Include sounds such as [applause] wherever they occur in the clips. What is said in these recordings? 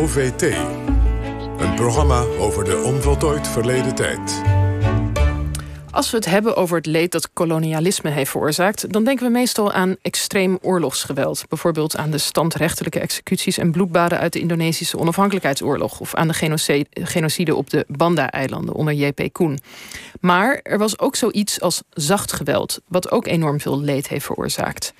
OVT. Een programma over de onvoltooid verleden tijd. Als we het hebben over het leed dat kolonialisme heeft veroorzaakt, dan denken we meestal aan extreem oorlogsgeweld. Bijvoorbeeld aan de standrechtelijke executies en bloedbaden uit de Indonesische onafhankelijkheidsoorlog of aan de genocide op de Banda-eilanden onder J.P. Koen. Maar er was ook zoiets als zacht geweld, wat ook enorm veel leed heeft veroorzaakt.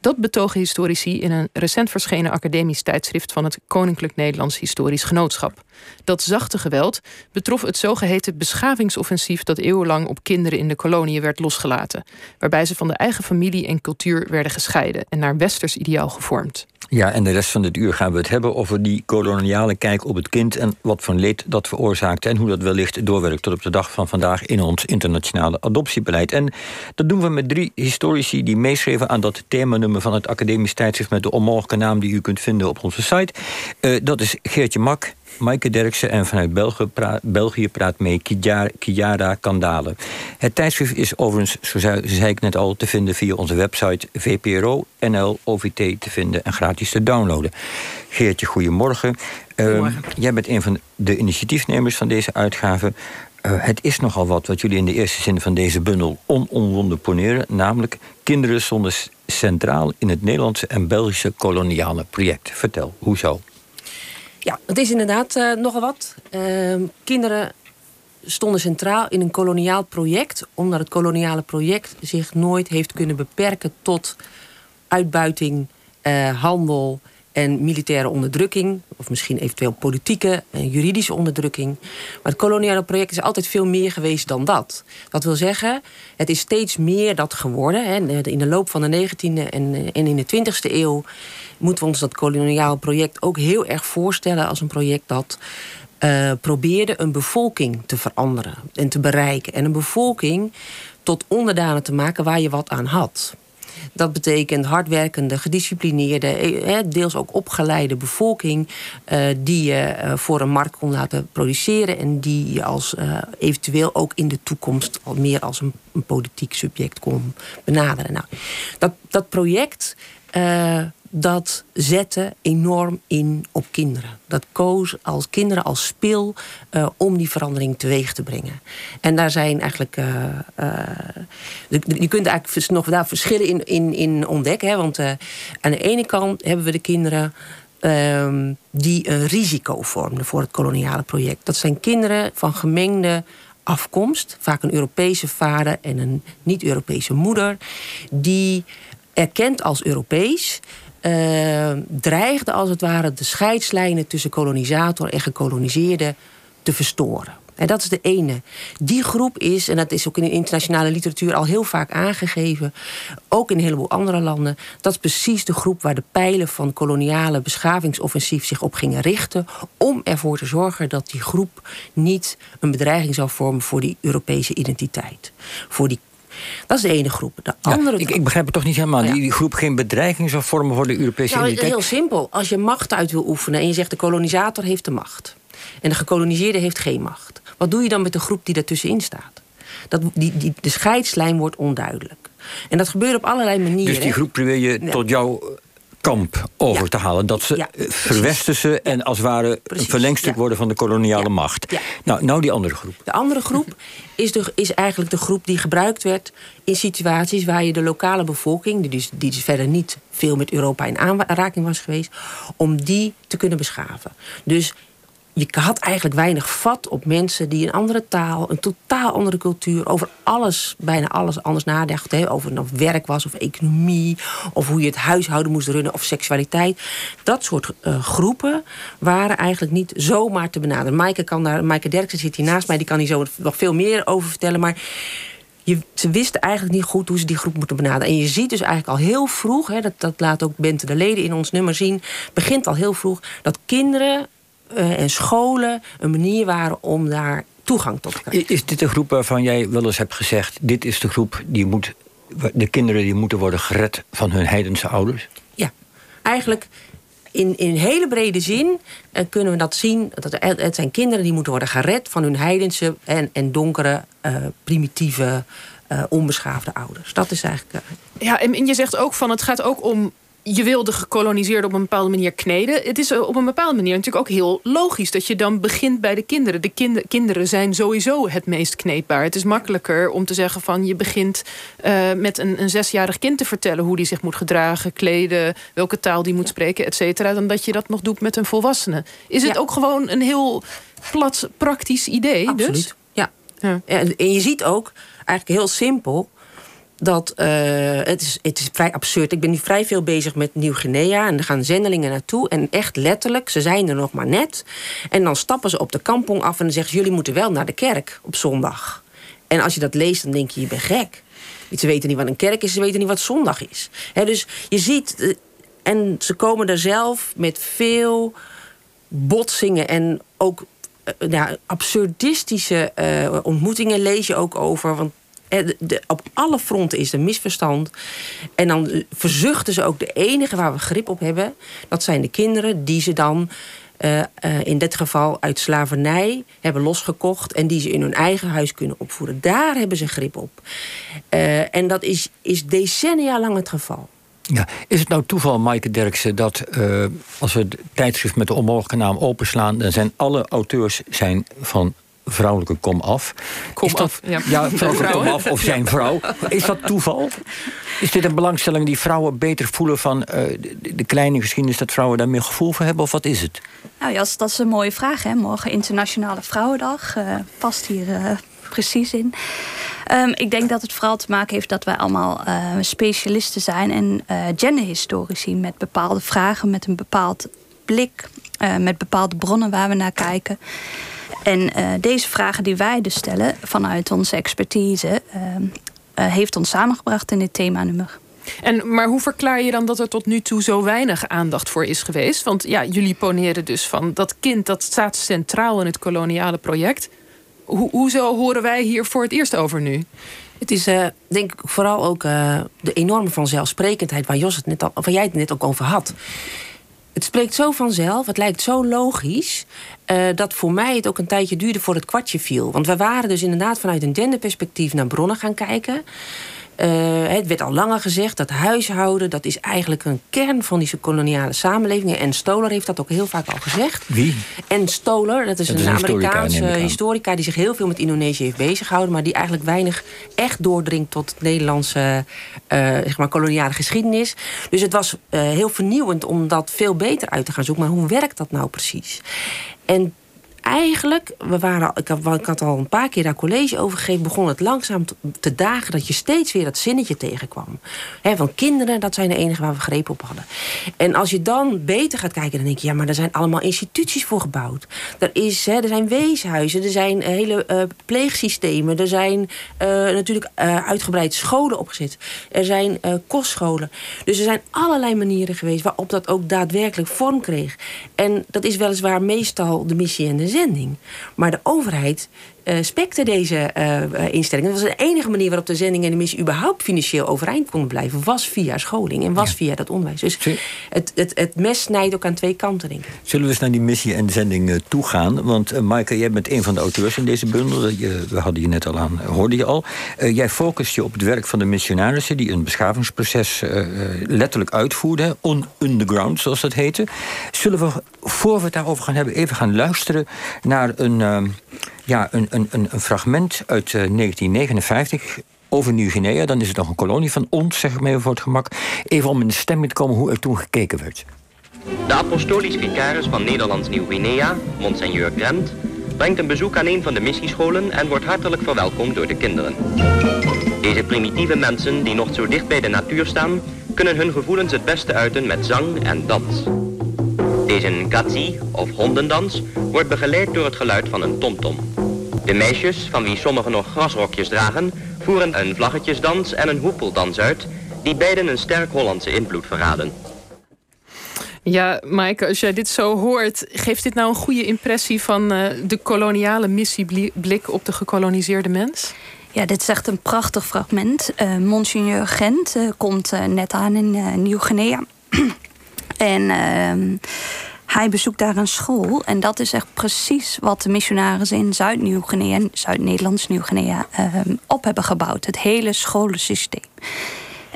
Dat betogen historici in een recent verschenen academisch tijdschrift van het Koninklijk Nederlands Historisch Genootschap. Dat zachte geweld betrof het zogeheten beschavingsoffensief dat eeuwenlang op kinderen in de koloniën werd losgelaten, waarbij ze van de eigen familie en cultuur werden gescheiden en naar westers ideaal gevormd. Ja, en de rest van dit uur gaan we het hebben over die koloniale kijk op het kind en wat voor leed dat veroorzaakte en hoe dat wellicht doorwerkt tot op de dag van vandaag in ons internationale adoptiebeleid. En dat doen we met drie historici die meeschreven aan dat van het academisch tijdschrift met de onmogelijke naam die u kunt vinden op onze site. Uh, dat is Geertje Mak, Maaike Derksen en vanuit België praat, België praat mee Kiara Kandale. Het tijdschrift is overigens, zo zei, ik net al, te vinden via onze website VPRO NL OVT te vinden en gratis te downloaden. Geertje, goedemorgen. goedemorgen. Uh, jij bent een van de initiatiefnemers van deze uitgave. Uh, het is nogal wat wat jullie in de eerste zin van deze bundel onomwonden poneren, namelijk kinderen zonder centraal in het Nederlandse en Belgische koloniale project. Vertel, hoezo? Ja, het is inderdaad uh, nogal wat. Uh, kinderen stonden centraal in een koloniaal project, omdat het koloniale project zich nooit heeft kunnen beperken tot uitbuiting, uh, handel en militaire onderdrukking, of misschien eventueel politieke en juridische onderdrukking. Maar het koloniale project is altijd veel meer geweest dan dat. Dat wil zeggen, het is steeds meer dat geworden. In de loop van de 19e en in de 20e eeuw moeten we ons dat koloniaal project ook heel erg voorstellen als een project dat uh, probeerde een bevolking te veranderen en te bereiken. En een bevolking tot onderdanen te maken waar je wat aan had. Dat betekent hardwerkende, gedisciplineerde, eh, deels ook opgeleide bevolking. Uh, die je voor een markt kon laten produceren. En die je als eventueel ook in de toekomst al meer als een, een politiek subject kon benaderen. Nou, dat, dat project dat zette enorm in op kinderen. Dat koos als kinderen als spil uh, om die verandering teweeg te brengen. En daar zijn eigenlijk. Uh, uh, je kunt eigenlijk nog daar verschillen in, in, in ontdekken. Hè, want aan de ene kant hebben we de kinderen. Ehm, die een risico vormden voor het koloniale project. Dat zijn kinderen van gemengde afkomst, vaak een Europese vader en een niet-Europese moeder, die erkend als Europees uh, dreigde als het ware de scheidslijnen tussen kolonisator en gekoloniseerde te verstoren. En dat is de ene. Die groep is, en dat is ook in de internationale literatuur al heel vaak aangegeven, ook in een heleboel andere landen, dat is precies de groep waar de pijlen van koloniale beschavingsoffensief zich op gingen richten, om ervoor te zorgen dat die groep niet een bedreiging zou vormen voor die Europese identiteit. Voor die dat is de ene groep. De andere ik, ik, begrijp het toch niet helemaal. Die, die, groep geen bedreiging zou vormen voor de Europese nou, identiteit? Heel simpel. Als je macht uit wil oefenen en je zegt de kolonisator heeft de macht. En de gekoloniseerde heeft geen macht. Wat doe je dan met de groep die daartussenin staat? Dat, die, die, de scheidslijn wordt onduidelijk. En dat gebeurt op allerlei manieren. Dus die groep probeer je tot jou kamp over te halen. Dat ze ja, verwestersen en als het ware een verlengstuk worden van de koloniale macht. Nou, nou die andere groep. De andere groep is, de, is eigenlijk de groep die gebruikt werd in situaties waar je de lokale bevolking, die dus, die dus verder niet veel met Europa in aanraking was geweest, om die te kunnen beschaven. Dus je had eigenlijk weinig vat op mensen die een andere taal, een totaal andere cultuur, over alles, bijna alles anders nadachten. Over het nou werk was of economie, of hoe je het huishouden moest runnen of seksualiteit. Dat soort uh, groepen waren eigenlijk niet zomaar te benaderen. Maaike, kan daar, Maaike Derksen zit hier naast mij, die kan hier zo nog veel meer over vertellen. Maar je, ze wisten eigenlijk niet goed hoe ze die groep moeten benaderen. En je ziet dus eigenlijk al heel vroeg, hè, dat, dat laat ook Bente de Leden in ons nummer zien, begint al heel vroeg dat kinderen uh, en scholen een manier waren om daar toegang tot te krijgen. Is dit de groep waarvan jij wel eens hebt gezegd: dit is de groep die moet, de kinderen die moeten worden gered van hun heidense ouders? Ja, eigenlijk in, in hele brede zin uh, kunnen we dat zien. Dat het zijn kinderen die moeten worden gered van hun heidense en, en donkere, uh, primitieve, onbeschaafde ouders. Dat is eigenlijk. Ja, en je zegt ook van het gaat ook om je wil de gekoloniseerden op een bepaalde manier kneden. Het is op een bepaalde manier natuurlijk ook heel logisch dat je dan begint bij de kinderen. De kind kinderen zijn sowieso het meest kneedbaar. Het is makkelijker om te zeggen van je begint uh, met een, een zesjarig kind te vertellen hoe die zich moet gedragen, kleden, welke taal die moet spreken, et cetera, dan dat je dat nog doet met een volwassene. Is het ook gewoon een heel plat praktisch idee? Absoluut. Dus? Ja. ja. En je ziet ook eigenlijk heel simpel dat uh, het, is, het is vrij absurd. Ik ben nu vrij veel bezig met Nieuw-Guinea en er gaan zendelingen naartoe. En echt letterlijk, ze zijn er nog maar net. En dan stappen ze op de kampong af en zeggen ze: Jullie moeten wel naar de kerk op zondag. En als je dat leest, dan denk je: Je bent gek. Ze weten niet wat een kerk is, ze weten niet wat zondag is. dus je ziet, eh, en ze komen er zelf met veel botsingen en ook uh, ja, absurdistische ontmoetingen lees je ook over. Want de, op alle fronten is er misverstand. En dan verzuchten ze ook de enige waar we grip op hebben. Dat zijn de kinderen die ze dan uh, in dit geval uit slavernij hebben losgekocht. En die ze in hun eigen huis kunnen opvoeden. Daar hebben ze grip op. En dat is, is decennia lang het geval. Ja, is het nou toeval, Maaike Derksen, dat als we het tijdschrift met de onmogelijke naam openslaan, dan zijn alle auteurs zijn van vrouwelijke kom af. Kom af, ja. ja vrouwelijke kom af of zijn vrouw. Is dat toeval? Is dit een belangstelling die vrouwen beter voelen van uh, de, de, kleine geschiedenis... dat vrouwen daar meer gevoel voor hebben, of wat is het? Nou ja, dat is een mooie vraag. Hè? Morgen Internationale Vrouwendag. Uh, past hier uh, precies in. Um, ik denk dat het vooral te maken heeft dat wij allemaal specialisten zijn... en genderhistorici met bepaalde vragen, met een bepaald blik... met bepaalde bronnen waar we naar kijken... En uh, deze vragen die wij dus stellen vanuit onze expertise, uh, uh, heeft ons samengebracht in dit themanummer. En, maar hoe verklaar je dan dat er tot nu toe zo weinig aandacht voor is geweest? Want ja, jullie poneren dus van dat kind dat staat centraal in het koloniale project. Ho hoezo horen wij hier voor het eerst over nu? Het is uh, denk ik vooral ook uh, de enorme vanzelfsprekendheid waar, Jos het net al, waar jij het net ook over had. Het spreekt zo vanzelf, het lijkt zo logisch. Uh, dat voor mij het ook een tijdje duurde voor het kwartje viel. Want we waren dus inderdaad vanuit een genderperspectief naar bronnen gaan kijken. Uh, het werd al langer gezegd dat huishouden... dat is eigenlijk een kern van die koloniale samenlevingen. En Stoler heeft dat ook heel vaak al gezegd. Wie? En Stoler, dat is een, Amerikaanse historica... die zich heel veel met Indonesië heeft bezighouden... maar die eigenlijk weinig echt doordringt tot het Nederlandse uh, zeg maar koloniale geschiedenis. Dus het was uh, heel vernieuwend om dat veel beter uit te gaan zoeken. Maar hoe werkt dat nou precies? En eigenlijk, we waren, ik, had, ik had al een paar keer daar college over gegeven, begon het langzaam te, dagen dat je steeds weer dat zinnetje tegenkwam. He, van kinderen, dat zijn de enige waar we greep op hadden. En als je dan beter gaat kijken, dan denk je, ja, maar er zijn allemaal instituties voor gebouwd. Er, is, er zijn weeshuizen, er zijn hele uh, pleegsystemen, er zijn uh, natuurlijk uitgebreid scholen opgezet, er zijn kostscholen. Dus er zijn allerlei manieren geweest waarop dat ook daadwerkelijk vorm kreeg. En dat is weliswaar meestal de missie en de Maar de overheid spekte deze uh, instellingen. Dat was de enige manier waarop de zending en de missie überhaupt financieel overeind konden blijven, was via scholing en was via dat onderwijs. Dus het, het, het mes snijdt ook aan twee kanten, denk ik. Zullen we eens naar die missie en zending toe gaan? Want uh, Maaike, jij bent een van de auteurs in deze bundel. Je, we hadden je net al aan, hoorde je al. jij focust je op het werk van de missionarissen die een beschavingsproces letterlijk uitvoerden, on underground zoals dat heette. Zullen we, voor we het daarover gaan hebben, even gaan luisteren naar een ja, een, een, een fragment uit 1959 eh, over Nieuw-Guinea. Dan is het nog een kolonie van ons, zeg maar even voor het gemak. Even om in de stemming te komen hoe er toen gekeken werd. De apostolisch vicaris van Nederlands Nieuw-Guinea, Monseigneur Grant, brengt een bezoek aan een van de missiescholen en wordt hartelijk verwelkomd door de kinderen. Deze primitieve mensen, die nog zo dicht bij de natuur staan, kunnen hun gevoelens het beste uiten met zang en dans. Deze gatsi, of hondendans, wordt begeleid door het geluid van een tomtom. De meisjes, van wie sommigen nog grasrokjes dragen, voeren een vlaggetjesdans en een hoepeldans uit, die beiden een sterk Hollandse invloed verraden. Ja, Maaike, als jij dit zo hoort, geeft dit nou een goede impressie van uh, de koloniale missieblik op de gekoloniseerde mens? Ja, dit is echt een prachtig fragment. Uh, Monseigneur Gent uh, komt net aan in Nieuw-Guinea. [clears throat] En uh, hij bezoekt daar een school. En dat is echt precies wat de missionarissen in Zuid-Nieuw-Guinea... Zuid-Nederlands Nieuw-Guinea uh, op hebben gebouwd. Het hele scholensysteem.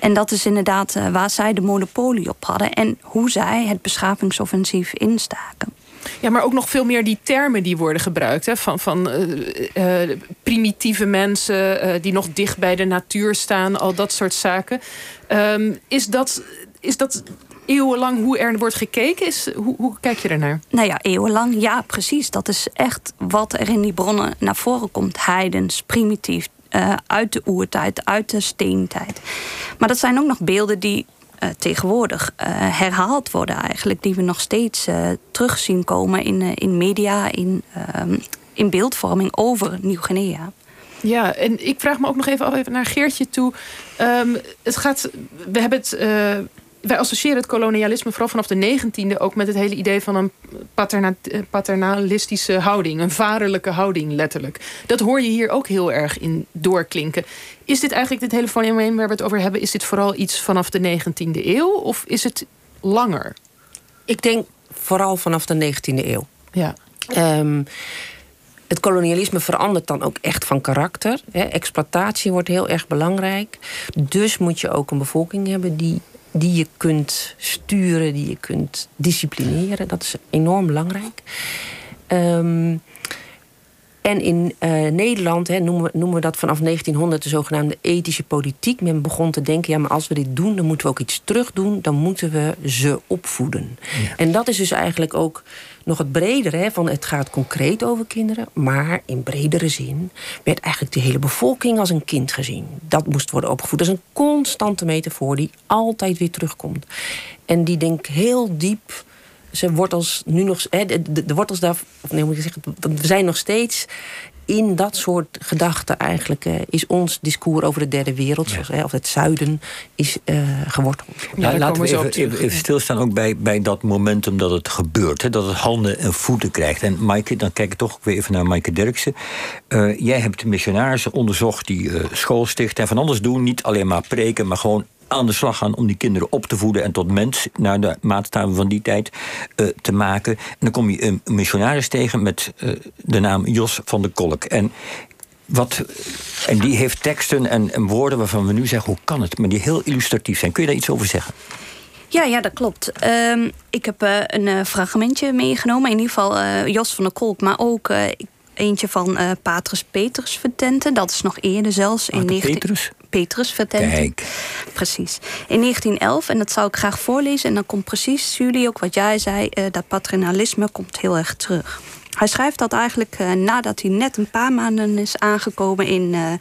En dat is inderdaad uh, waar zij de monopolie op hadden en hoe zij het beschavingsoffensief instaken. Ja, maar ook nog veel meer die termen die worden gebruikt. Hè, van van uh, uh, primitieve mensen die nog dicht bij de natuur staan, al dat soort zaken. Um, is, dat, is dat eeuwenlang hoe er wordt gekeken? Is, hoe, hoe kijk je ernaar? Nou ja, eeuwenlang, ja, precies. Dat is echt wat er in die bronnen naar voren komt. Heidens, primitief, uh, uit de oertijd, uit de steentijd. Maar dat zijn ook nog beelden die uh, tegenwoordig uh, herhaald worden eigenlijk. Die we nog steeds terug zien komen in, in media, in, ehm, in beeldvorming over Nieuw-Guinea. Ja, en ik vraag me ook nog even af even naar Geertje toe. Um, het gaat, we hebben het wij associëren het kolonialisme vooral vanaf de 19e ook met het hele idee van een paternalistische houding, een vaderlijke houding letterlijk. Dat hoor je hier ook heel erg in doorklinken. Is dit eigenlijk dit hele fenomeen waar we het over hebben, is dit vooral iets vanaf de 19e eeuw of is het langer? Ik denk vooral vanaf de 19e eeuw. Ja. Um, het kolonialisme verandert dan ook echt van karakter. Exploitatie wordt heel erg belangrijk. Dus moet je ook een bevolking hebben die die je kunt sturen, die je kunt disciplineren. Dat is enorm belangrijk. Um, en in uh, Nederland hè, noemen, we, noemen we dat vanaf 1900 de zogenaamde ethische politiek. Men begon te denken, ja, maar als we dit doen, dan moeten we ook iets terug doen. Dan moeten we ze opvoeden. Ja. En dat is dus eigenlijk ook nog het bredere. Hè, van het gaat concreet over kinderen. Maar in bredere zin werd eigenlijk de hele bevolking als een kind gezien. Dat moest worden opgevoed. Dat is een constante metafoor die altijd weer terugkomt. En die denk heel diep zijn wortels nu nog. Hè, de, de, wortels daar. Of nee, moet ik zeggen. We zijn nog steeds. In dat soort gedachten eigenlijk uh, is ons discours over de derde wereld, ja. zoals, hè, of het zuiden, is uh, geworteld. Ja, laten we even, even, even, stilstaan ook bij, bij dat momentum dat het gebeurt. Hè, dat het handen en voeten krijgt. En Maaike, dan kijk ik toch weer even naar Maaike Derksen. Uh, jij hebt missionarissen onderzocht die school stichten en van alles doen. Niet alleen maar preken, maar gewoon aan de slag gaan om die kinderen op te voeden en tot mens, naar de maatstaven van die tijd, uh, te maken. En dan kom je een missionaris tegen met uh, de naam Jos van de Kolk. En wat, en die heeft teksten en, en, woorden waarvan we nu zeggen: hoe kan het? Maar die heel illustratief zijn. Kun je daar iets over zeggen? Ja, ja, dat klopt. Um, ik heb uh, een fragmentje meegenomen. In ieder geval Jos van der Kolk, maar ook eentje van Patrus Petrus Vertenten. Dat is nog eerder zelfs. in 19... Petrus? Petrus Vertenten. Kijk. Precies. In 1911, en dat zou ik graag voorlezen... en dan komt precies, jullie ook wat jij zei... Uh, dat paternalisme komt heel erg terug. Hij schrijft dat eigenlijk uh, nadat hij net een paar maanden is aangekomen in uh,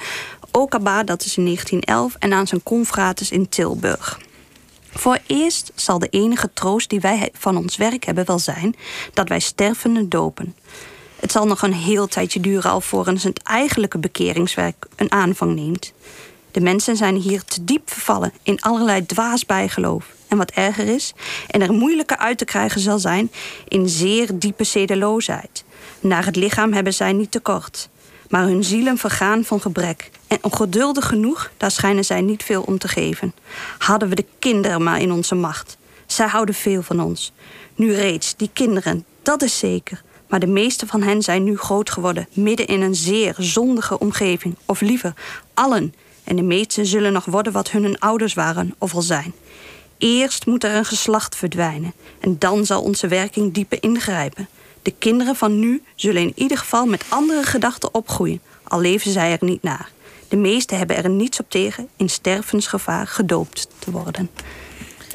Okaba, dat is in 1911, en aan zijn confrates in Tilburg. Voor eerst zal de enige troost die wij van ons werk hebben wel zijn dat wij stervenden dopen. Het zal nog een heel tijdje duren alvorens het eigenlijke bekeringswerk een aanvang neemt. De mensen zijn hier te diep vervallen in allerlei dwaas bijgeloof. En wat erger is, en er moeilijker uit te krijgen zal zijn, in zeer diepe zedeloosheid. Naar het lichaam hebben zij niet tekort, maar hun zielen vergaan van gebrek. En ongeduldig genoeg, daar schijnen zij niet veel om te geven. Hadden we de kinderen maar in onze macht. Zij houden veel van ons. Nu reeds, die kinderen, dat is zeker. Maar de meeste van hen zijn nu groot geworden, midden in een zeer zondige omgeving. Of liever, allen en de meesten zullen nog worden wat hun ouders waren of al zijn. Eerst moet er een geslacht verdwijnen en dan zal onze werking dieper ingrijpen. De kinderen van nu zullen in ieder geval met andere gedachten opgroeien, al leven zij er niet naar. De meesten hebben er niets op tegen in stervensgevaar gedoopt te worden.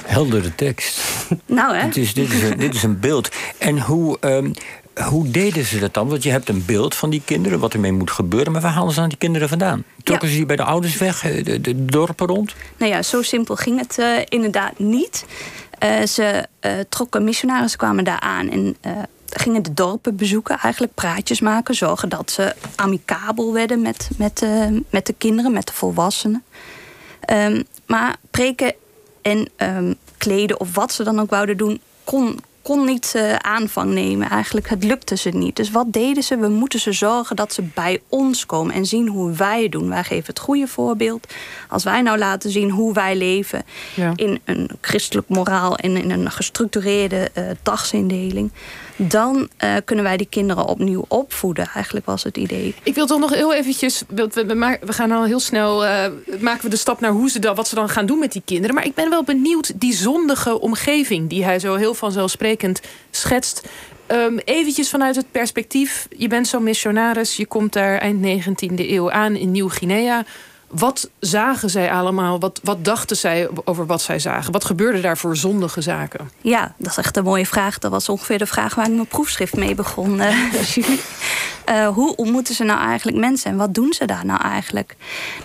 Heldere tekst. Nou, hè? Dit is, dit is, een, dit is een beeld. En hoe, um, hoe deden ze dat dan? Want je hebt een beeld van die kinderen, wat ermee moet gebeuren. Maar waar halen ze dan die kinderen vandaan? Trokken ze die bij de ouders weg, eh, de, de, dorpen rond? Nou ja, zo simpel ging het uh, inderdaad niet. Uh, ze uh, trokken, missionarissen kwamen daar aan en gingen de dorpen bezoeken. Eigenlijk praatjes maken, zorgen dat ze amicabel werden met, met, met de kinderen, met de volwassenen. Um, maar preken en um, kleden of wat ze dan ook wouden doen, kon kon niet uh, aanvang nemen. Eigenlijk, het lukte ze niet. Dus wat deden ze? We moeten ze zorgen dat ze bij ons komen en zien hoe wij het doen. Wij geven het goede voorbeeld. Als wij nou laten zien hoe wij leven in een christelijk moraal en in een gestructureerde uh, dagsindeling, dan uh, kunnen wij die kinderen opnieuw opvoeden. Eigenlijk was het idee. Ik wil toch nog heel eventjes. We, we, we gaan al heel snel. Uh, maken we de stap naar hoe ze dan, wat ze dan gaan doen met die kinderen. Maar ik ben wel benieuwd, die zondige omgeving die hij zo heel vanzelfsprekend schetst. Um, eventjes vanuit het perspectief. Je bent zo'n missionaris. Je komt daar eind 19e eeuw aan in Nieuw-Guinea. Wat zagen zij allemaal? Wat, wat dachten zij over wat zij zagen? Wat gebeurde daar voor zondige zaken? Ja, dat is echt een mooie vraag. Dat was ongeveer de vraag waar ik mijn proefschrift mee begon. uh, [laughs] hoe ontmoeten ze nou eigenlijk mensen en wat doen ze daar nou eigenlijk?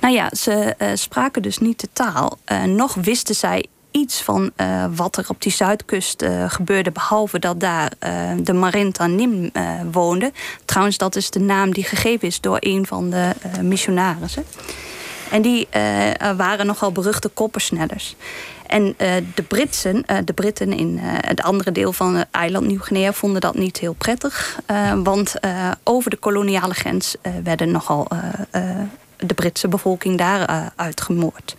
Nou ja, ze uh, spraken dus niet de taal. Uh, nog wisten zij iets van uh, wat er op die zuidkust uh, gebeurde, behalve dat daar uh, de Marinta Nim woonde. Trouwens, dat is de naam die gegeven is door een van de missionarissen. En die uh, waren nogal beruchte koppersnellers. En uh, de, Britsen, de Britten in het andere deel van het eiland Nieuw-Guinea vonden dat niet heel prettig. want over de koloniale grens werden nogal de Britse bevolking daar uitgemoord.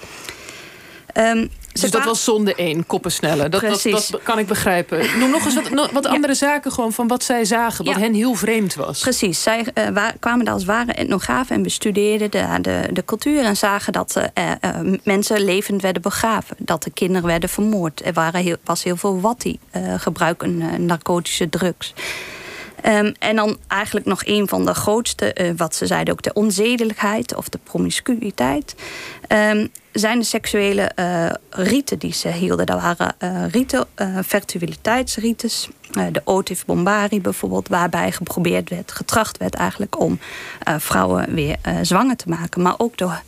Um, dus dat was zonde één, koppen snellen. Dat, dat, dat, kan ik begrijpen. Noem nog eens wat, wat andere zaken gewoon van wat zij zagen, wat hen heel vreemd was. Precies, zij uh, kwamen daar als ware etnografen en bestudeerden de, de, de cultuur en zagen dat uh, uh, mensen levend werden begraven, dat de kinderen werden vermoord. Er waren heel, was heel veel watti, gebruiken narcotische drugs. Um, en dan eigenlijk nog een van de grootste, uh, wat ze zeiden ook, de onzedelijkheid of de promiscuïteit. Um, zijn de seksuele uh, riten die ze hielden. Dat waren uh, riten, fertiliteitsrites. de otif bombari bijvoorbeeld, waarbij geprobeerd werd, getracht werd eigenlijk om vrouwen weer zwanger te maken. Maar ook door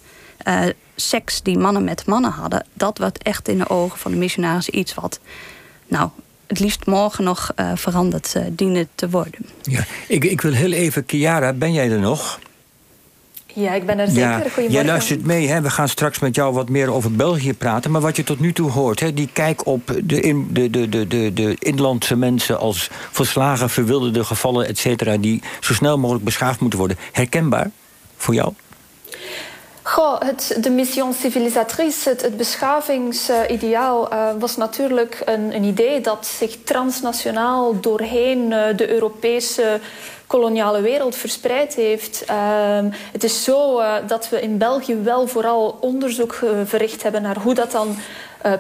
seks die mannen met mannen hadden. Dat werd echt in de ogen van de missionarissen iets wat nou, het liefst morgen nog uh, veranderd uh, dienen te worden. Ja, ik, ik wil heel even, Kiara, ben jij er nog? Ja, ik ben er zeker. Ja, Goedemorgen. Jij luistert mee, hè? we gaan straks met jou wat meer over België praten. Maar wat je tot nu toe hoort, hè? die kijk op de, in, de, de, de, de, de inlandse mensen als verslagen, verwilderde gevallen, et cetera, die zo snel mogelijk beschaafd moeten worden. Herkenbaar voor jou? Goh, het, de mission civilisatrice, het, beschavingsideaal, uh, was natuurlijk een, een, idee dat zich transnationaal doorheen uh, de Europese koloniale wereld verspreid heeft. Uh, het is zo uh, dat we in België wel vooral onderzoek verricht hebben naar hoe dat dan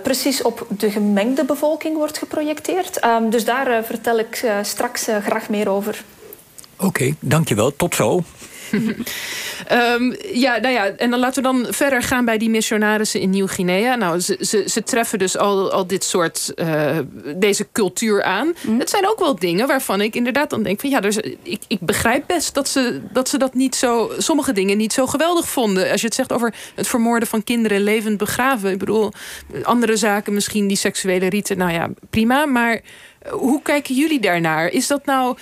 precies op de gemengde bevolking wordt geprojecteerd. Ehm, dus daar vertel ik straks graag meer over. Oké, dankjewel. Tot zo. Um, [laughs] ja, nou ja, en dan laten we dan verder gaan bij die missionarissen in Nieuw-Guinea. Nou, ze, ze, ze, treffen dus al, al dit soort, uh, deze cultuur aan. Mm. Het zijn ook wel dingen waarvan ik inderdaad dan denk van ja, dus, ik, ik begrijp best dat ze, dat ze dat niet zo, sommige dingen niet zo geweldig vonden. Als je het zegt over het vermoorden van kinderen levend begraven. Ik bedoel, andere zaken, misschien die seksuele riten, nou ja, prima. Maar hoe kijken jullie daarnaar? Is dat nou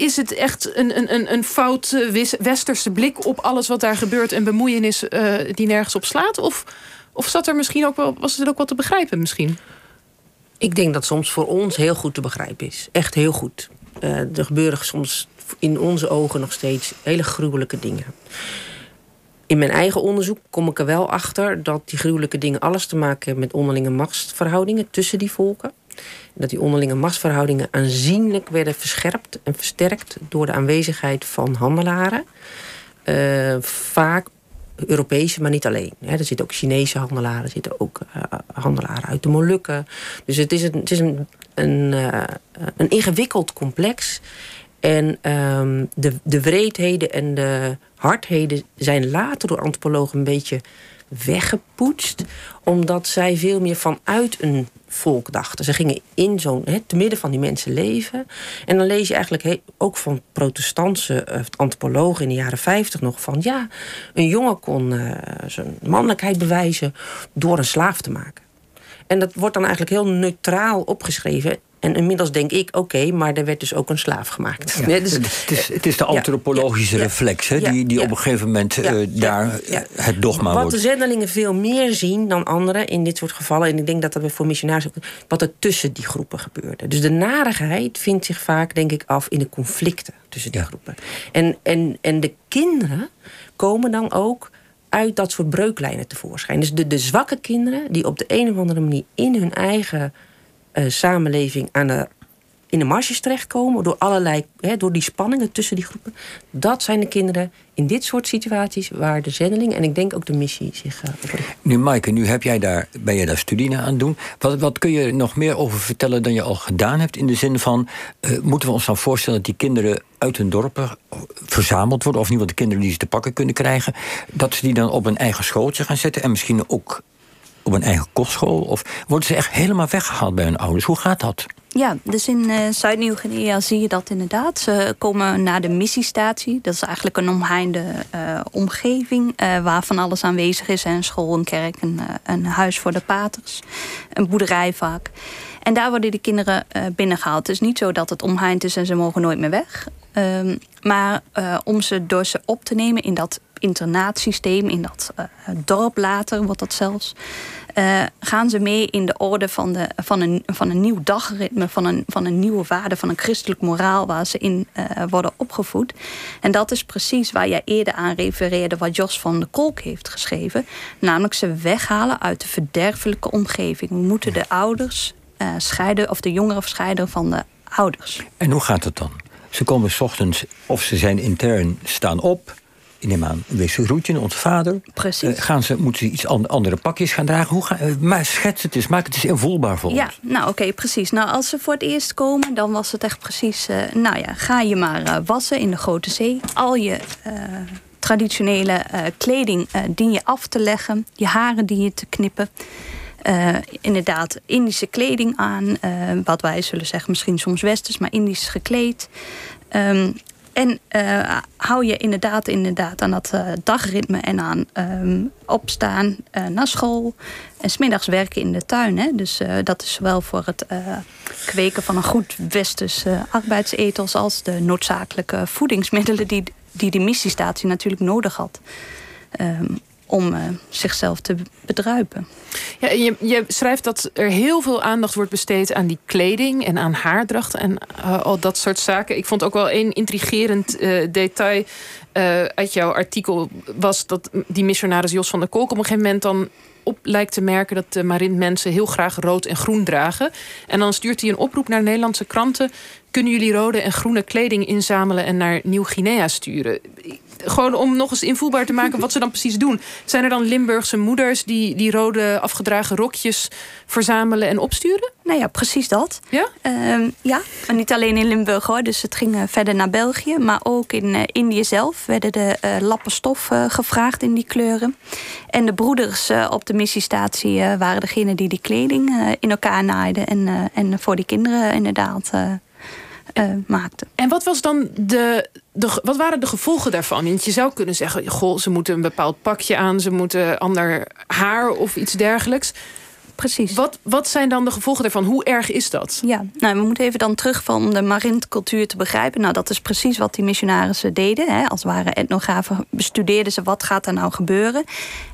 is het echt een, een, een fout westerse blik op alles wat daar gebeurt en bemoeienis uh, die nergens op slaat? Of, of zat er misschien ook wel, was het ook wat te begrijpen misschien? Ik denk dat soms voor ons heel goed te begrijpen is. Echt heel goed. Uh, er gebeuren soms in onze ogen nog steeds hele gruwelijke dingen. In mijn eigen onderzoek kom ik er wel achter dat die gruwelijke dingen alles te maken hebben met onderlinge machtsverhoudingen tussen die volken dat die onderlinge machtsverhoudingen aanzienlijk werden verscherpt en versterkt door de aanwezigheid van handelaren. Uh, vaak Europese, maar niet alleen. er zitten ook Chinese handelaren, er zitten ook uh, handelaren uit de Molukken. Dus het is een, het is een, een, uh, een ingewikkeld complex. En um, de, de wreedheden en de hardheden zijn later door antropologen een beetje weggepoetst. Omdat zij veel meer vanuit een volk dachten. Ze gingen in zo'n, te midden van die mensen leven. En dan lees je eigenlijk ook van protestantse uh, antropologen in de jaren 50 nog van ja, een jongen kon uh, zijn mannelijkheid bewijzen door een slaaf te maken. En dat wordt dan eigenlijk heel neutraal opgeschreven. En inmiddels denk ik, oké, maar er werd dus ook een slaaf gemaakt. Ja, [laughs] dus, het, is, het is de antropologische reflex hè, die, die op een gegeven moment uh, daar het dogma wat wordt. Wat de zendelingen veel meer zien dan anderen in dit soort gevallen... en ik denk dat dat voor missionaris ook... wat er tussen die groepen gebeurde. Dus de narigheid vindt zich vaak, denk ik, af in de conflicten tussen die groepen. En, en, en de kinderen komen dan ook uit dat soort breuklijnen tevoorschijn. Dus de, de zwakke kinderen die op de een of andere manier in hun eigen uh, samenleving aan de, in de marges terechtkomen, door allerlei, hè, door die spanningen tussen die groepen. Dat zijn de kinderen in dit soort situaties waar de zendeling en ik denk ook de missie zich uh, Nu, Maaike, nu heb jij daar, ben je daar studie aan doen. Wat, wat kun je nog meer over vertellen dan je al gedaan hebt? In de zin van, uh, moeten we ons dan voorstellen dat die kinderen uit hun dorpen verzameld worden, of ieder geval de kinderen die ze te pakken kunnen krijgen, dat ze die dan op een eigen schooltje gaan zetten en misschien ook op een eigen kostschool? Of worden ze echt helemaal weggehaald bij hun ouders? Hoe gaat dat? Ja, dus in uh, Zuid-Nieuw-Guinea zie je dat inderdaad. Ze komen naar de missiestatie. Dat is eigenlijk een omheinde uh, omgeving uh, waar van alles aanwezig is. Een school, een kerk, een, een huis voor de paters, een boerderij vaak. En daar worden de kinderen binnengehaald. Het is niet zo dat het omheind is en ze mogen nooit meer weg. Ehm, maar om ze door ze op te nemen in dat internaatsysteem, in dat uh, dorp later wordt dat zelfs. Uh, gaan ze mee in de orde van, de, van, een, van een nieuw dagritme, van een, van een nieuwe waarde, van een christelijk moraal waar ze in uh, worden opgevoed. En dat is precies waar jij eerder aan refereerde, wat Jos van de Kolk heeft geschreven. Namelijk ze weghalen uit de verderfelijke omgeving. We moeten de ouders scheiden, of de jongeren scheiden van de ouders. En hoe gaat het dan? Ze komen s ochtends, of ze zijn intern, staan op ik neem aan, wees Roetje, onze vader. Precies. Uh, gaan ze, moeten ze iets andere pakjes gaan dragen? Hoe ga, uh, maar schets het eens, maak het eens invoelbaar voor ja, ons. nou oké, okay, precies. Nou, als ze voor het eerst komen, dan was het echt precies... Uh, nou ja, ga je maar wassen in de Grote Zee. Al je traditionele kleding dien je af te leggen. Je haren dien je te knippen. inderdaad, Indische kleding aan. wat wij zullen zeggen, misschien soms westers, maar Indisch gekleed. Um, en uh, hou je inderdaad, inderdaad aan dat uh, dagritme en aan um, opstaan uh, naar school. En smiddags werken in de tuin. Hè? Dus dat is zowel voor het kweken van een goed westers arbeidsethos... als de noodzakelijke voedingsmiddelen die, die de missiestatie natuurlijk nodig had. Um, om uh, zichzelf te bedruipen. Ja, je, je, schrijft dat er heel veel aandacht wordt besteed aan die kleding en aan haardracht en uh, al dat soort zaken. Ik vond ook wel een intrigerend uh, detail uit jouw artikel was dat die missionaris Jos van der Kolk op een gegeven moment dan op lijkt te merken dat de Marint mensen heel graag rood en groen dragen. En dan stuurt hij een oproep naar Nederlandse kranten. Kunnen jullie rode en groene kleding inzamelen en naar Nieuw-Guinea sturen? Gewoon om nog eens invoelbaar te maken wat ze dan precies doen. Zijn er dan Limburgse moeders die die rode afgedragen rokjes verzamelen en opsturen? Nou ja, precies dat. Ja? Uh, ja, en niet alleen in Limburg hoor. Dus het ging uh, verder naar België. Maar ook in uh, Indië zelf werden de uh, lappen stof gevraagd in die kleuren. En de broeders op de missiestatie waren degene die die kleding in elkaar naaiden. En, en voor die kinderen inderdaad uh, maakte. En wat was dan de, de, wat waren de gevolgen daarvan? Want je zou kunnen zeggen, goh, ze moeten een bepaald pakje aan, ze moeten ander haar of iets dergelijks. Precies. Wat, wat zijn dan de gevolgen daarvan? Hoe erg is dat? Ja, nou, we moeten even dan terug van om de marintcultuur te begrijpen. Nou, dat is precies wat die missionarissen deden. Hè. Als ware etnografen bestudeerden ze wat gaat er nou gebeuren.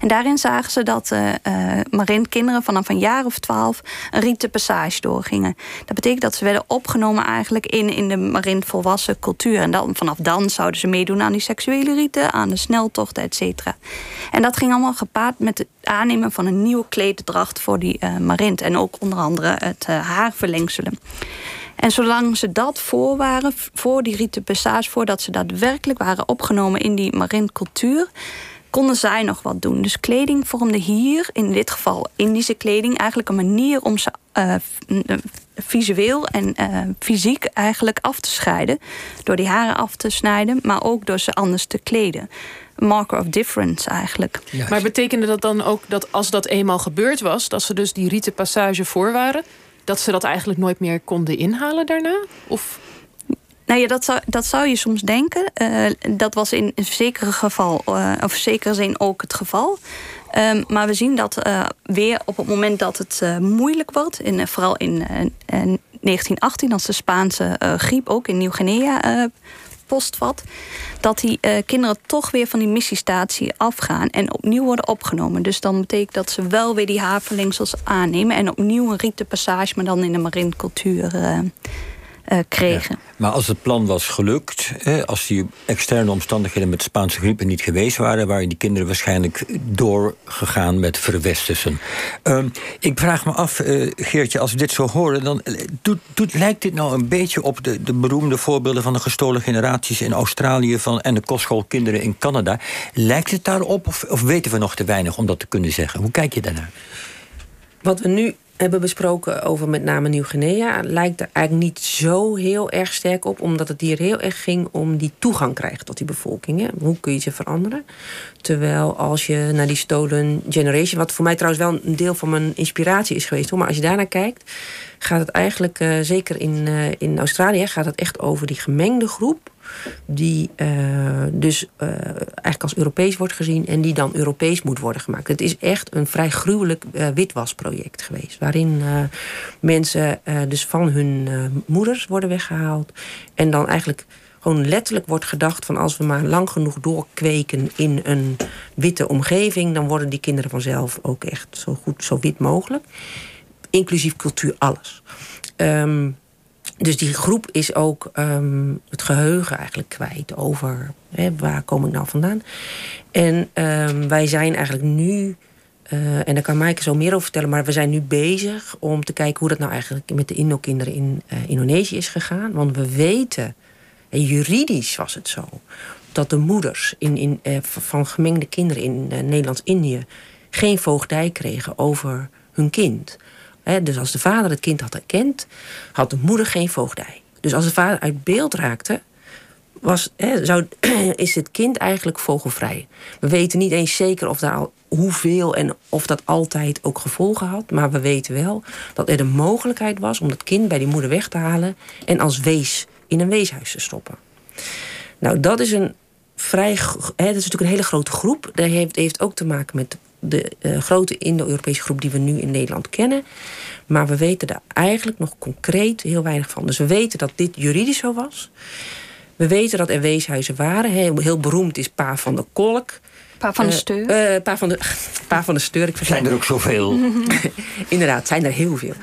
En daarin zagen ze dat uh, uh, marintkinderen vanaf een jaar of twaalf een rieten passage doorgingen. Dat betekent dat ze werden opgenomen eigenlijk in, in de marint volwassen cultuur. En dan, vanaf dan zouden ze meedoen aan die seksuele rieten, aan de sneltochten, et cetera. En dat ging allemaal gepaard met het aannemen van een nieuwe kleeddracht voor die uh, marint. En ook onder andere het uh, haarverlengselen. En zolang ze dat voor waren, voor die rite passage, voordat ze daadwerkelijk waren opgenomen in die marintcultuur, konden zij nog wat doen. Dus kleding vormde hier, in dit geval Indische kleding, eigenlijk een manier om ze uh, visueel en fysiek eigenlijk af te scheiden. Door die haren af te snijden, maar ook door ze anders te kleden marker of difference eigenlijk. Juist. Maar betekende dat dan ook dat als dat eenmaal gebeurd was, dat ze dus die rieten passage voor waren, dat ze dat eigenlijk nooit meer konden inhalen daarna? Of nou ja, dat zou, dat zou je soms denken. Uh, dat was in een zekere geval, uh, of zekere zin ook het geval. Ehm, maar we zien dat weer op het moment dat het moeilijk wordt, in, vooral in 1918, als de Spaanse griep ook in Nieuw-Guinea postvat, dat die uh, kinderen toch weer van die missiestatie afgaan en opnieuw worden opgenomen. Dus dan betekent dat ze wel weer die havenlengsels aannemen en opnieuw een rietenpassage, maar dan in de marine cultuur. Uh, uh, kregen. maar als het plan was gelukt, als die externe omstandigheden met de Spaanse griep niet geweest waren, waren die kinderen waarschijnlijk doorgegaan met verwestersen. Uh, ik vraag me af, uh, Geertje, als we dit zo horen, dan eh, doet, doet, lijkt dit nou een beetje op de, de beroemde voorbeelden van de gestolen generaties in Australië van, en de kostschoolkinderen in Canada. Lijkt het daarop of, of weten we nog te weinig om dat te kunnen zeggen? Hoe kijk je daarnaar? Wat we nu hebben besproken over met name Nieuw-Guinea... lijkt er eigenlijk niet zo heel erg sterk op... omdat het hier heel erg ging om die toegang krijgen tot die bevolkingen. Hoe kun je ze veranderen? Terwijl als je naar die Stolen Generation... wat voor mij trouwens wel een deel van mijn inspiratie is geweest... Hoor, maar als je daarnaar kijkt, gaat het eigenlijk... Uh, zeker in, uh, in Australië gaat het echt over die gemengde groep die uh, dus uh, eigenlijk als Europees wordt gezien en die dan Europees moet worden gemaakt. Het is echt een vrij gruwelijk uh, witwasproject geweest, waarin mensen dus van hun moeders worden weggehaald en dan eigenlijk gewoon letterlijk wordt gedacht van als we maar lang genoeg doorkweken in een witte omgeving, dan worden die kinderen vanzelf ook echt zo goed, zo wit mogelijk. Inclusief cultuur, alles. Um, dus die groep is ook um, het geheugen eigenlijk kwijt over hè, waar kom ik nou vandaan. En um, wij zijn eigenlijk nu, uh, en daar kan Maaike zo meer over vertellen, maar we zijn nu bezig om te kijken hoe dat nou eigenlijk met de Indo-kinderen in uh, Indonesië is gegaan. Want we weten, en juridisch was het zo, dat de moeders in, in, uh, van gemengde kinderen in Nederlands-Indië geen voogdij kregen over hun kind dus als de vader het kind had erkend, had de moeder geen voogdij. Dus als de vader uit beeld raakte, was, zou, [clears throat] is het kind eigenlijk vogelvrij. We weten niet eens zeker of daar al hoeveel en of dat altijd ook gevolgen had. Maar we weten wel dat er de mogelijkheid was om dat kind bij die moeder weg te halen en als wees in een weeshuis te stoppen. Nou, dat is een vrij. Hè, dat is natuurlijk een hele grote groep. Dat heeft, heeft ook te maken met de uh, grote Indo-Europese groep die we nu in Nederland kennen. Maar we weten daar eigenlijk nog concreet heel weinig van. Dus we weten dat dit juridisch zo was. We weten dat er weeshuizen waren. Heel, heel beroemd is Pa van de Kolk. Pa van de eh, Steur. Uh, pa, van de, [laughs] pa van de Steur. Ik zijn er ook zoveel? [laughs] Inderdaad, zijn er heel veel.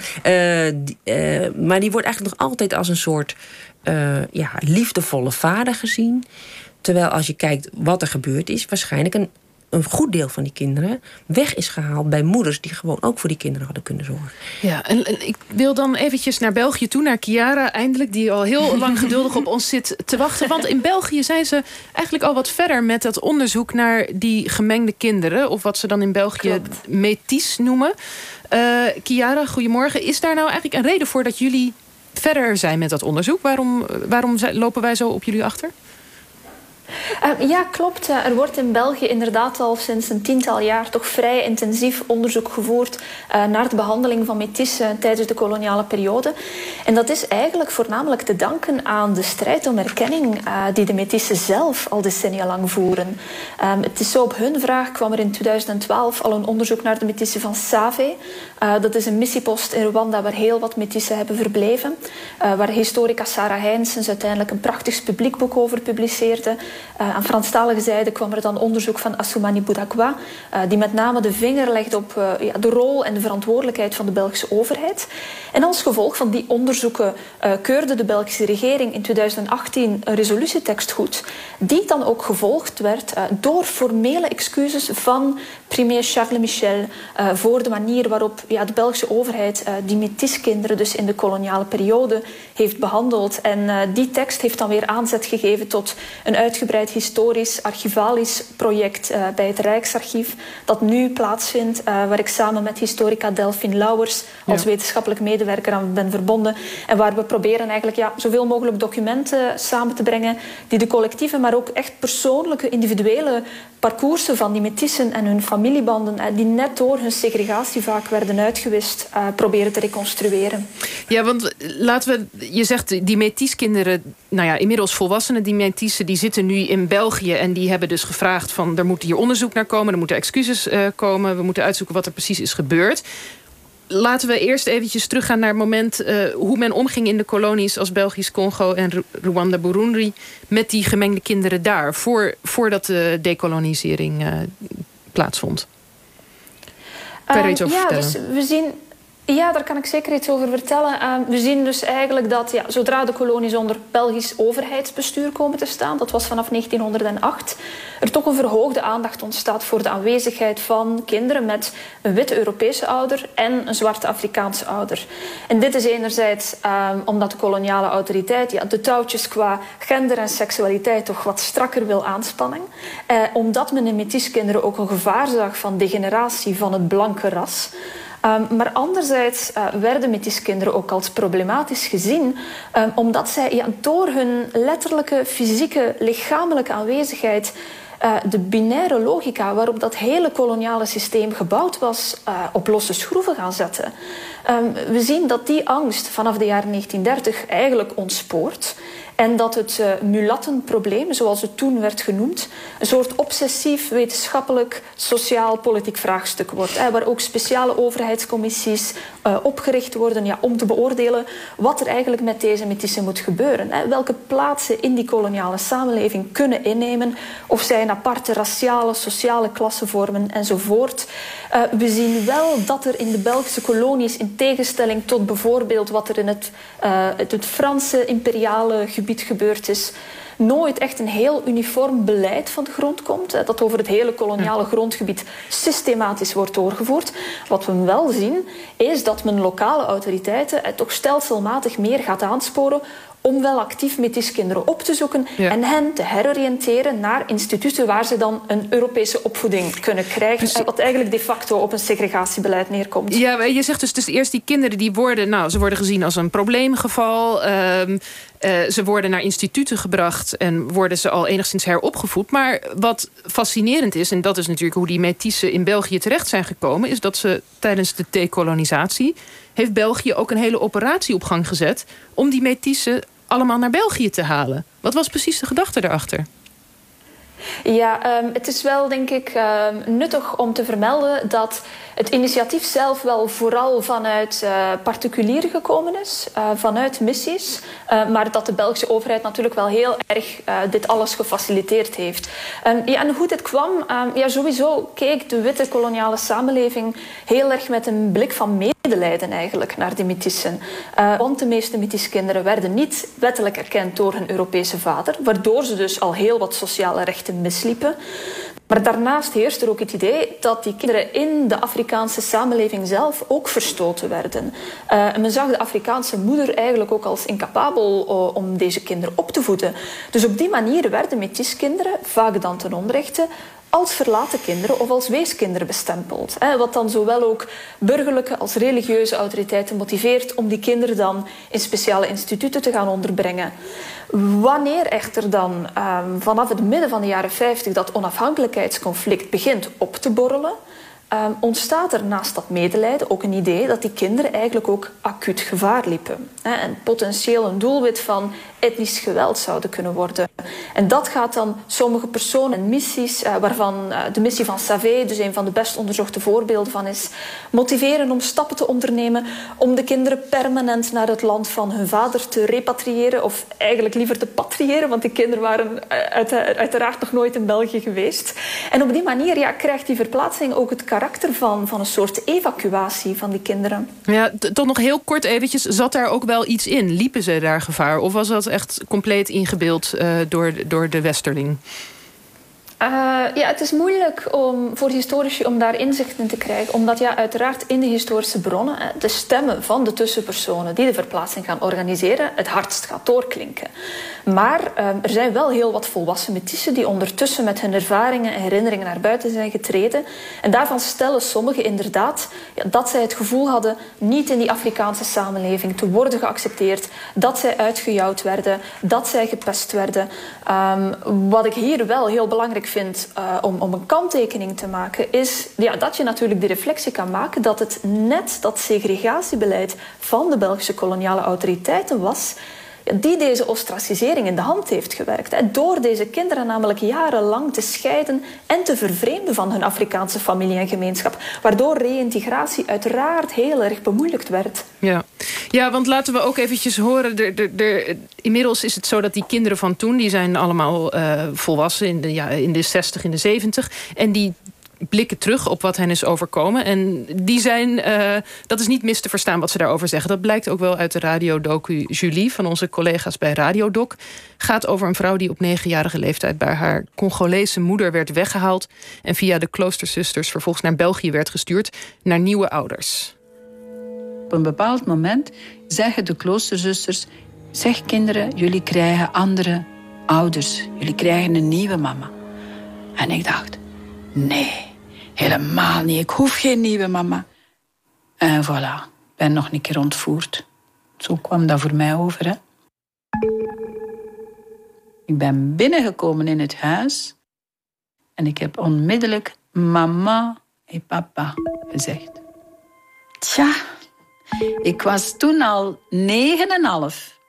Die, maar die wordt eigenlijk nog altijd als een soort ja, liefdevolle vader gezien. Terwijl als je kijkt wat er gebeurd is, waarschijnlijk een een goed deel van die kinderen weg is gehaald bij moeders die gewoon ook voor die kinderen hadden kunnen zorgen. Ja, en, ik wil dan eventjes naar België toe, naar Chiara eindelijk, die al heel [laughs] lang geduldig op ons zit te wachten. Want in België zijn ze eigenlijk al wat verder met dat onderzoek naar die gemengde kinderen, of wat ze dan in België metis noemen. Uh, Chiara, goedemorgen. Is daar nou eigenlijk een reden voor dat jullie verder zijn met dat onderzoek? Waarom, waarom lopen wij zo op jullie achter? Uh, ja, klopt. Uh, er wordt in België inderdaad al sinds een tiental jaar toch vrij intensief onderzoek gevoerd uh, naar de behandeling van metissen tijdens de koloniale periode. En dat is eigenlijk voornamelijk te danken aan de strijd om erkenning die de metissen zelf al decennia lang voeren. Um, het is zo op hun vraag kwam er in 2012 al een onderzoek naar de metissen van Save. dat is een missiepost in Rwanda waar heel wat metissen hebben verbleven. waar historica Sarah Heinsens uiteindelijk een prachtig publiekboek over publiceerde. Uh, aan Franstalige zijde kwam er dan onderzoek van Assoumani Boudagua, uh, die met name de vinger legt op uh, ja, de rol en de verantwoordelijkheid van de Belgische overheid. En als gevolg van die onderzoeken keurde de Belgische regering in 2018 een resolutietekst goed, die dan ook gevolgd werd door formele excuses van premier Charles Michel voor de manier waarop ja, de Belgische overheid die metiskinderen dus in de koloniale periode heeft behandeld. En die tekst heeft dan weer aanzet gegeven tot een uitgebreid historisch archivalisch project uh, bij het Rijksarchief, dat nu plaatsvindt, uh, waar ik samen met historica Delphine Lauwers als ja. wetenschappelijk medewerker aan ben verbonden. En waar we proberen eigenlijk ja, zoveel mogelijk documenten samen te brengen die de collectieve, maar ook echt persoonlijke, individuele parcoursen van die metissen en hun familiebanden, uh, die net door hun segregatie vaak werden uitgewist, proberen te reconstrueren. Ja, want laten we, je zegt die metiskinderen, nou ja, inmiddels volwassenen, die metissen, die zitten nu nu in België en die hebben dus gevraagd van er moet hier onderzoek naar komen, er moeten excuses uh, komen, we moeten uitzoeken wat er precies is gebeurd. Laten we eerst eventjes teruggaan naar het moment uh, hoe men omging in de kolonies als Belgisch Congo en Rwanda Burundi met die gemengde kinderen daar, voor, voordat de decolonisering uh, plaatsvond. Kan je er iets over ja, vertellen? Dus we zien ja, daar kan ik zeker iets over vertellen. Uh, we zien dus eigenlijk dat ja, zodra de kolonies onder Belgisch overheidsbestuur komen te staan, dat was vanaf 1908, er toch een verhoogde aandacht ontstaat voor de aanwezigheid van kinderen met een witte Europese ouder en een zwarte Afrikaanse ouder. En dit is enerzijds uh, omdat de koloniale autoriteit ja, de touwtjes qua gender en seksualiteit toch wat strakker wil aanspannen. Uh, omdat men in metiskinderen ook een gevaar zag van degeneratie van het blanke ras. Um, maar anderzijds uh, werden metiskinderen ook als problematisch gezien, um, omdat zij ja, door hun letterlijke, fysieke, lichamelijke aanwezigheid uh, de binaire logica waarop dat hele koloniale systeem gebouwd was, uh, op losse schroeven gaan zetten. Um, we zien dat die angst vanaf de jaren 1930 eigenlijk ontspoort. En dat het uh, mulattenprobleem, zoals het toen werd genoemd, een soort obsessief wetenschappelijk sociaal-politiek vraagstuk wordt. Hè, waar ook speciale overheidscommissies uh, opgericht worden ja, om te beoordelen wat er eigenlijk met deze metissen moet gebeuren. Hè. Welke plaatsen in die koloniale samenleving kunnen innemen, of zij een aparte raciale, sociale klasse vormen enzovoort. Uh, we zien wel dat er in de Belgische kolonies, in tegenstelling tot bijvoorbeeld wat er in het, het, het Franse imperiale gebied gebeurd is, nooit echt een heel uniform beleid van de grond komt. Dat over het hele koloniale grondgebied systematisch wordt doorgevoerd. Wat we wel zien, is dat men lokale autoriteiten toch stelselmatig meer gaat aansporen om wel actief metiskinderen op te zoeken ja. en hen te heroriënteren naar instituten waar ze dan een Europese opvoeding kunnen krijgen. Precies. Wat eigenlijk de facto op een segregatiebeleid neerkomt. Ja, je zegt dus, dus eerst die kinderen die worden, nou, ze worden gezien als een probleemgeval. Um, uh, ze worden naar instituten gebracht en worden ze al enigszins heropgevoed. Maar wat fascinerend is, en dat is natuurlijk hoe die Métisse in België terecht zijn gekomen, is dat ze tijdens de dekolonisatie heeft België ook een hele operatie op gang gezet om die Métisse allemaal naar België te halen. Wat was precies de gedachte daarachter? Ja, um, het is wel denk ik um, nuttig om te vermelden dat het initiatief zelf wel vooral vanuit uh, particulieren gekomen is, uh, vanuit missies, uh, maar dat de Belgische overheid natuurlijk wel heel erg dit alles gefaciliteerd heeft. Um, ja, en hoe dit kwam, ja, sowieso keek de witte koloniale samenleving heel erg met een blik van medelijden eigenlijk naar de Metissen. want de meeste Metiskinderen werden niet wettelijk erkend door hun Europese vader, waardoor ze dus al heel wat sociale rechten misliepen. Maar daarnaast heerst er ook het idee dat die kinderen in de Afrikaanse samenleving zelf ook verstoten werden. Uh, men zag de Afrikaanse moeder eigenlijk ook als incapabel uh, om deze kinderen op te voeden. Dus op die manier werden metiskinderen, vaak dan ten onrechte, als verlaten kinderen of als weeskinderen bestempeld. Hè, wat dan zowel ook burgerlijke als religieuze autoriteiten motiveert om die kinderen dan in speciale instituten te gaan onderbrengen. Wanneer echter dan um, vanaf het midden van de jaren 50 dat onafhankelijkheidsconflict begint op te borrelen, um, ontstaat er naast dat medelijden ook een idee dat die kinderen eigenlijk ook acuut gevaar liepen. Hè, en potentieel een doelwit van etnisch geweld zouden kunnen worden. En dat gaat dan sommige personen en missies, uh, waarvan uh, de missie van Savé, dus een van de best onderzochte voorbeelden van is, motiveren om stappen te ondernemen om de kinderen permanent naar het land van hun vader te repatriëren, of eigenlijk liever te patriëren, want die kinderen waren uh, uit, uiteraard nog nooit in België geweest. En op die manier ja, krijgt die verplaatsing ook het karakter van, van een soort evacuatie van die kinderen. Ja, toch nog heel kort eventjes, zat daar ook wel iets in? Liepen ze daar gevaar? Of was dat echt compleet ingebeeld uh, door, door de westerling? Uh, ja, het is moeilijk om, voor historici om daar inzicht in te krijgen. Omdat ja, uiteraard in de historische bronnen de stemmen van de tussenpersonen die de verplaatsing gaan organiseren het hardst gaat doorklinken. Maar uh, er zijn wel heel wat volwassen metissen die ondertussen met hun ervaringen en herinneringen naar buiten zijn getreden. En daarvan stellen sommigen inderdaad dat zij het gevoel hadden niet in die Afrikaanse samenleving te worden geaccepteerd. Dat zij uitgejouwd werden, dat zij gepest werden. Um, wat ik hier wel heel belangrijk vind uh, om, om een kanttekening te maken, is ja, dat je natuurlijk de reflectie kan maken dat het net dat segregatiebeleid van de Belgische koloniale autoriteiten was die deze ostracisering in de hand heeft gewerkt. Door deze kinderen namelijk jarenlang te scheiden en te vervreemden van hun Afrikaanse familie en gemeenschap. Waardoor reïntegratie uiteraard heel erg bemoeilijkt werd. Ja, ja want laten we ook eventjes horen. De, inmiddels is het zo dat die kinderen van toen... die zijn allemaal uh, volwassen in de, ja, in de 60, in de 70. En die blikken terug op wat hen is overkomen. En die zijn, uh, dat is niet mis te verstaan wat ze daarover zeggen. Dat blijkt ook wel uit de radiodocu Julie van onze collega's bij Radiodoc. Gaat over een vrouw die op negenjarige leeftijd bij haar Congolese moeder werd weggehaald. En via de kloosterzusters vervolgens naar België werd gestuurd naar nieuwe ouders. Op een bepaald moment zeggen de kloosterzusters: Zeg kinderen, jullie krijgen andere ouders. Jullie krijgen een nieuwe mama. En ik dacht: Nee. Helemaal niet. Ik hoef geen nieuwe mama. En voilà, ben nog een keer ontvoerd. Zo kwam dat voor mij over. Hè? Ik ben binnengekomen in het huis en ik heb onmiddellijk mama en papa gezegd. Tja, ik was toen al negen en half.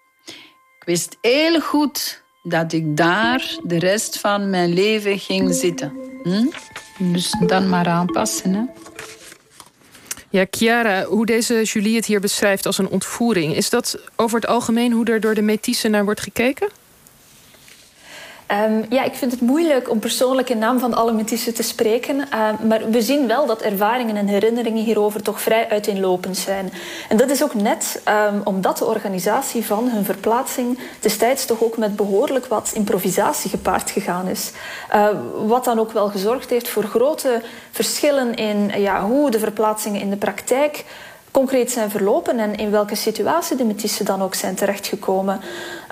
Ik wist heel goed dat ik daar de rest van mijn leven ging zitten. Hm? Dus dan maar aanpassen. Hè? Ja, Chiara, hoe deze Julie het hier beschrijft als een ontvoering... is dat over het algemeen hoe er door de Métisse naar wordt gekeken? Um, ja, ik vind het moeilijk om persoonlijk in naam van alle te spreken. Uh, maar we zien wel dat ervaringen en herinneringen hierover toch vrij uiteenlopend zijn. En dat is ook net um, omdat de organisatie van hun verplaatsing destijds toch ook met behoorlijk wat improvisatie gepaard gegaan is. Wat dan ook wel gezorgd heeft voor grote verschillen in ja, hoe de verplaatsingen in de praktijk concreet zijn verlopen en in welke situatie de Métissen dan ook zijn terechtgekomen.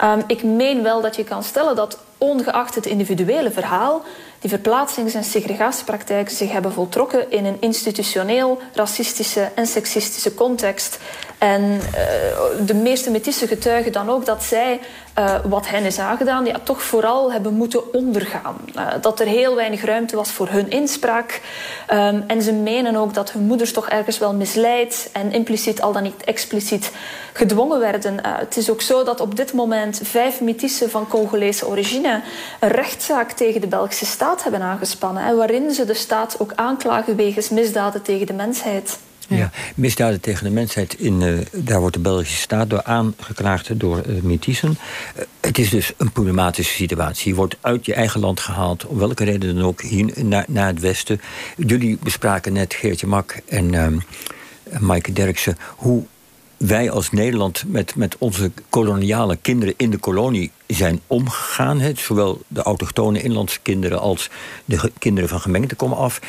Um, ik meen wel dat je kan stellen dat ongeacht het individuele verhaal, die verplaatsings- en segregatiepraktijken zich hebben voltrokken in een institutioneel, racistische en seksistische context. En uh, de meeste Métisse getuigen dan ook dat zij uh, wat hen is aangedaan, ja, toch vooral hebben moeten ondergaan. Uh, dat er heel weinig ruimte was voor hun inspraak. Um, en ze menen ook dat hun moeders toch ergens wel misleid en impliciet, al dan niet expliciet, gedwongen werden. het is ook zo dat op dit moment vijf Métissen van Congolese origine een rechtszaak tegen de Belgische staat hebben aangespannen. Hè, waarin ze de staat ook aanklagen wegens misdaden tegen de mensheid. Ja, misdaden tegen de mensheid, in, uh, daar wordt de Belgische staat door aangeklaagd door uh, het is dus een problematische situatie. Je wordt uit je eigen land gehaald, om welke reden dan ook, hier naar, naar het westen. Jullie bespraken net, Geertje Mak en uh, Maaike Derksen, hoe wij als Nederland met, met onze koloniale kinderen in de kolonie zijn omgegaan. He, zowel de autochtone inlandse kinderen als de kinderen van gemeente komen af.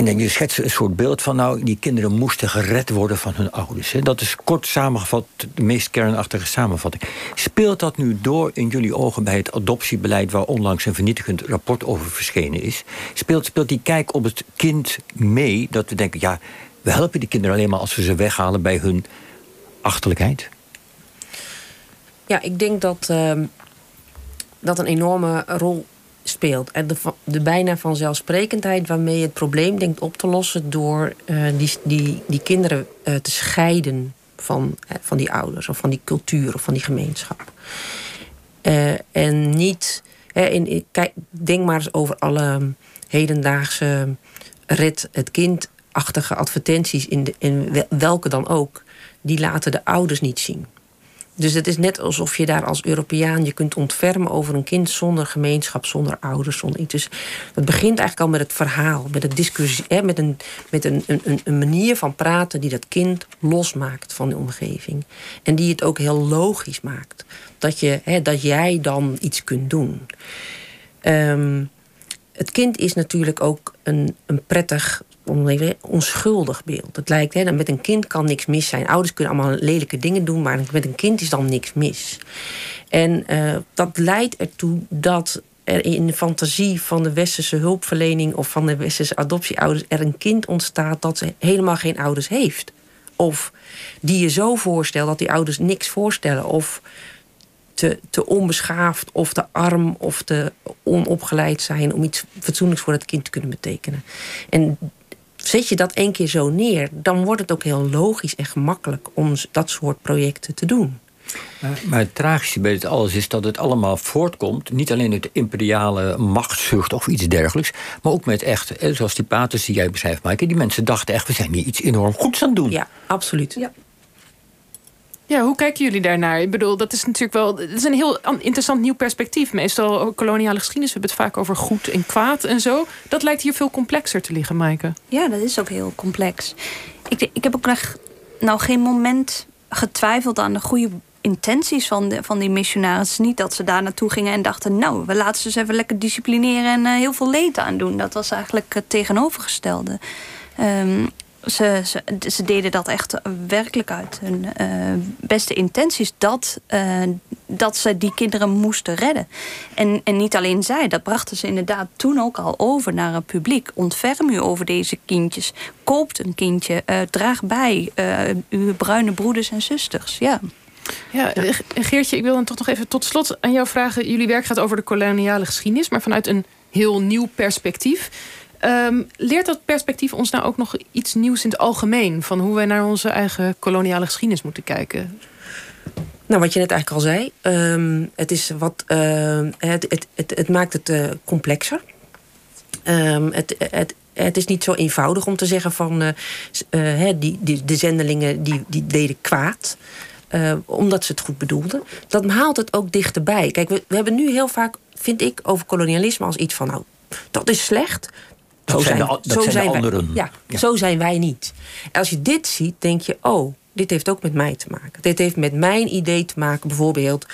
En dan je schetst een soort beeld van, nou, die kinderen moesten gered worden van hun ouders. He. Dat is kort samengevat de meest kernachtige samenvatting. Speelt dat nu door in jullie ogen bij het adoptiebeleid, waar onlangs een vernietigend rapport over verschenen is? Speelt, speelt die kijk op het kind mee dat we denken, ja, we helpen die kinderen alleen maar als we ze weghalen bij hun achterlijkheid? Ja, ik denk dat uh, dat een enorme rol speelt. En de, de bijna vanzelfsprekendheid waarmee je het probleem denkt op te lossen door uh, die, die, die kinderen uh, te scheiden van, uh, van die ouders of van die cultuur of van die gemeenschap. en niet, in, kijk, denk maar eens over alle hedendaagse red het kind achtige advertenties, in, de, in welke dan ook, die laten de ouders niet zien. Dus het is net alsof je daar als Europeaan je kunt ontfermen over een kind zonder gemeenschap, zonder ouders, zonder iets. Dus het begint eigenlijk al met het verhaal, met het discussie, hè, met, een, met een, een, een manier van praten die dat kind losmaakt van de omgeving. En die het ook heel logisch maakt. Dat, je, hè, dat jij dan iets kunt doen. Um, het kind is natuurlijk ook een, een prettig onschuldig beeld. Het lijkt, hè, met een kind kan niks mis zijn. Ouders kunnen allemaal lelijke dingen doen, maar met een kind is dan niks mis. En uh, dat leidt ertoe dat er in de fantasie van de westerse hulpverlening of van de westerse adoptieouders er een kind ontstaat dat helemaal geen ouders heeft. Of die je zo voorstelt dat die ouders niks voorstellen. Of te, te onbeschaafd of te arm of te onopgeleid zijn om iets fatsoenlijks voor het kind te kunnen betekenen. En zet je dat één keer zo neer, dan wordt het ook heel logisch en gemakkelijk om dat soort projecten te doen. Maar, het tragische bij dit alles is dat het allemaal voortkomt... niet alleen uit de imperiale machtszucht of iets dergelijks... maar ook met echt, zoals die paters die jij beschrijft, Maaike... die mensen dachten echt, we zijn hier iets enorm goeds aan het doen. Ja, absoluut. Ja. Ja, hoe kijken jullie daarnaar? Ik bedoel, dat is natuurlijk wel. Het is een heel interessant nieuw perspectief. Meestal koloniale geschiedenis, we hebben het vaak over goed en kwaad en zo. Dat lijkt hier veel complexer te liggen, Maaike. Ja, dat is ook heel complex. Ik, ik heb ook nog nou geen moment getwijfeld aan de goede intenties van, de, van die missionarissen. Niet dat ze daar naartoe gingen en dachten... nou, we laten ze eens even lekker disciplineren en uh, heel veel leed aan doen. Dat was eigenlijk het tegenovergestelde. Um, ze, ze, ze, deden dat echt werkelijk uit hun uh, beste intenties. Dat, uh, dat ze die kinderen moesten redden. En, en niet alleen zij, dat brachten ze inderdaad toen ook al over naar het publiek. Ontferm u over deze kindjes. Koopt een kindje. Uh, draag bij uw bruine broeders en zusters. Ja. Ja, Geertje, ik wil dan toch nog even tot slot aan jou vragen. Jullie werk gaat over de koloniale geschiedenis, maar vanuit een heel nieuw perspectief. Um, leert dat perspectief ons nou ook nog iets nieuws in het algemeen... van hoe wij naar onze eigen koloniale geschiedenis moeten kijken? Nou, wat je net eigenlijk al zei. Um, het, is wat, uh, het, het, het, het, maakt het uh, complexer. Het, het, het is niet zo eenvoudig om te zeggen van... Uh, die, die, de zendelingen die, die deden kwaad... Omdat ze het goed bedoelden. Dat haalt het ook dichterbij. Kijk, we, we hebben nu heel vaak, vind ik, over kolonialisme als iets van... nou, dat is slecht, zo zijn, de, zo zijn, zijn anderen. Wij, ja, zo zijn wij niet. als je dit ziet, denk je, oh, dit heeft ook met mij te maken. Dit heeft met mijn idee te maken, bijvoorbeeld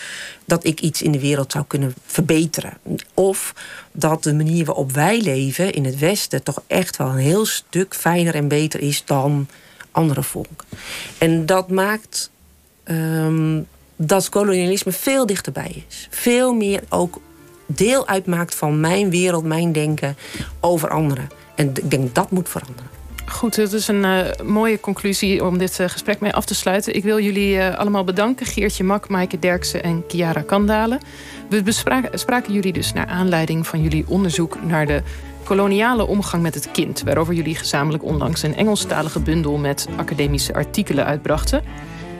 dat ik iets in de wereld zou kunnen verbeteren. Of dat de manier waarop wij leven in het Westen toch echt wel een heel stuk fijner en beter is dan andere volken. En dat maakt um, dat kolonialisme veel dichterbij is. Veel meer ook deel uitmaakt van mijn wereld, mijn denken over anderen. En ik denk dat moet veranderen. Goed, het is een uh, mooie conclusie om dit uh, gesprek mee af te sluiten. Ik wil jullie uh, allemaal bedanken. Geertje Mak, Maaike Derksen en Chiara Kandalen. We spraken jullie dus naar aanleiding van jullie onderzoek... naar de koloniale omgang met het kind... waarover jullie gezamenlijk onlangs een Engelstalige bundel... met academische artikelen uitbrachten.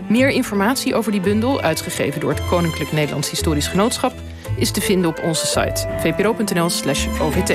Meer informatie over die bundel, uitgegeven door het Koninklijk Nederlands Historisch Genootschap is te vinden op onze site vpro.nl/ovt.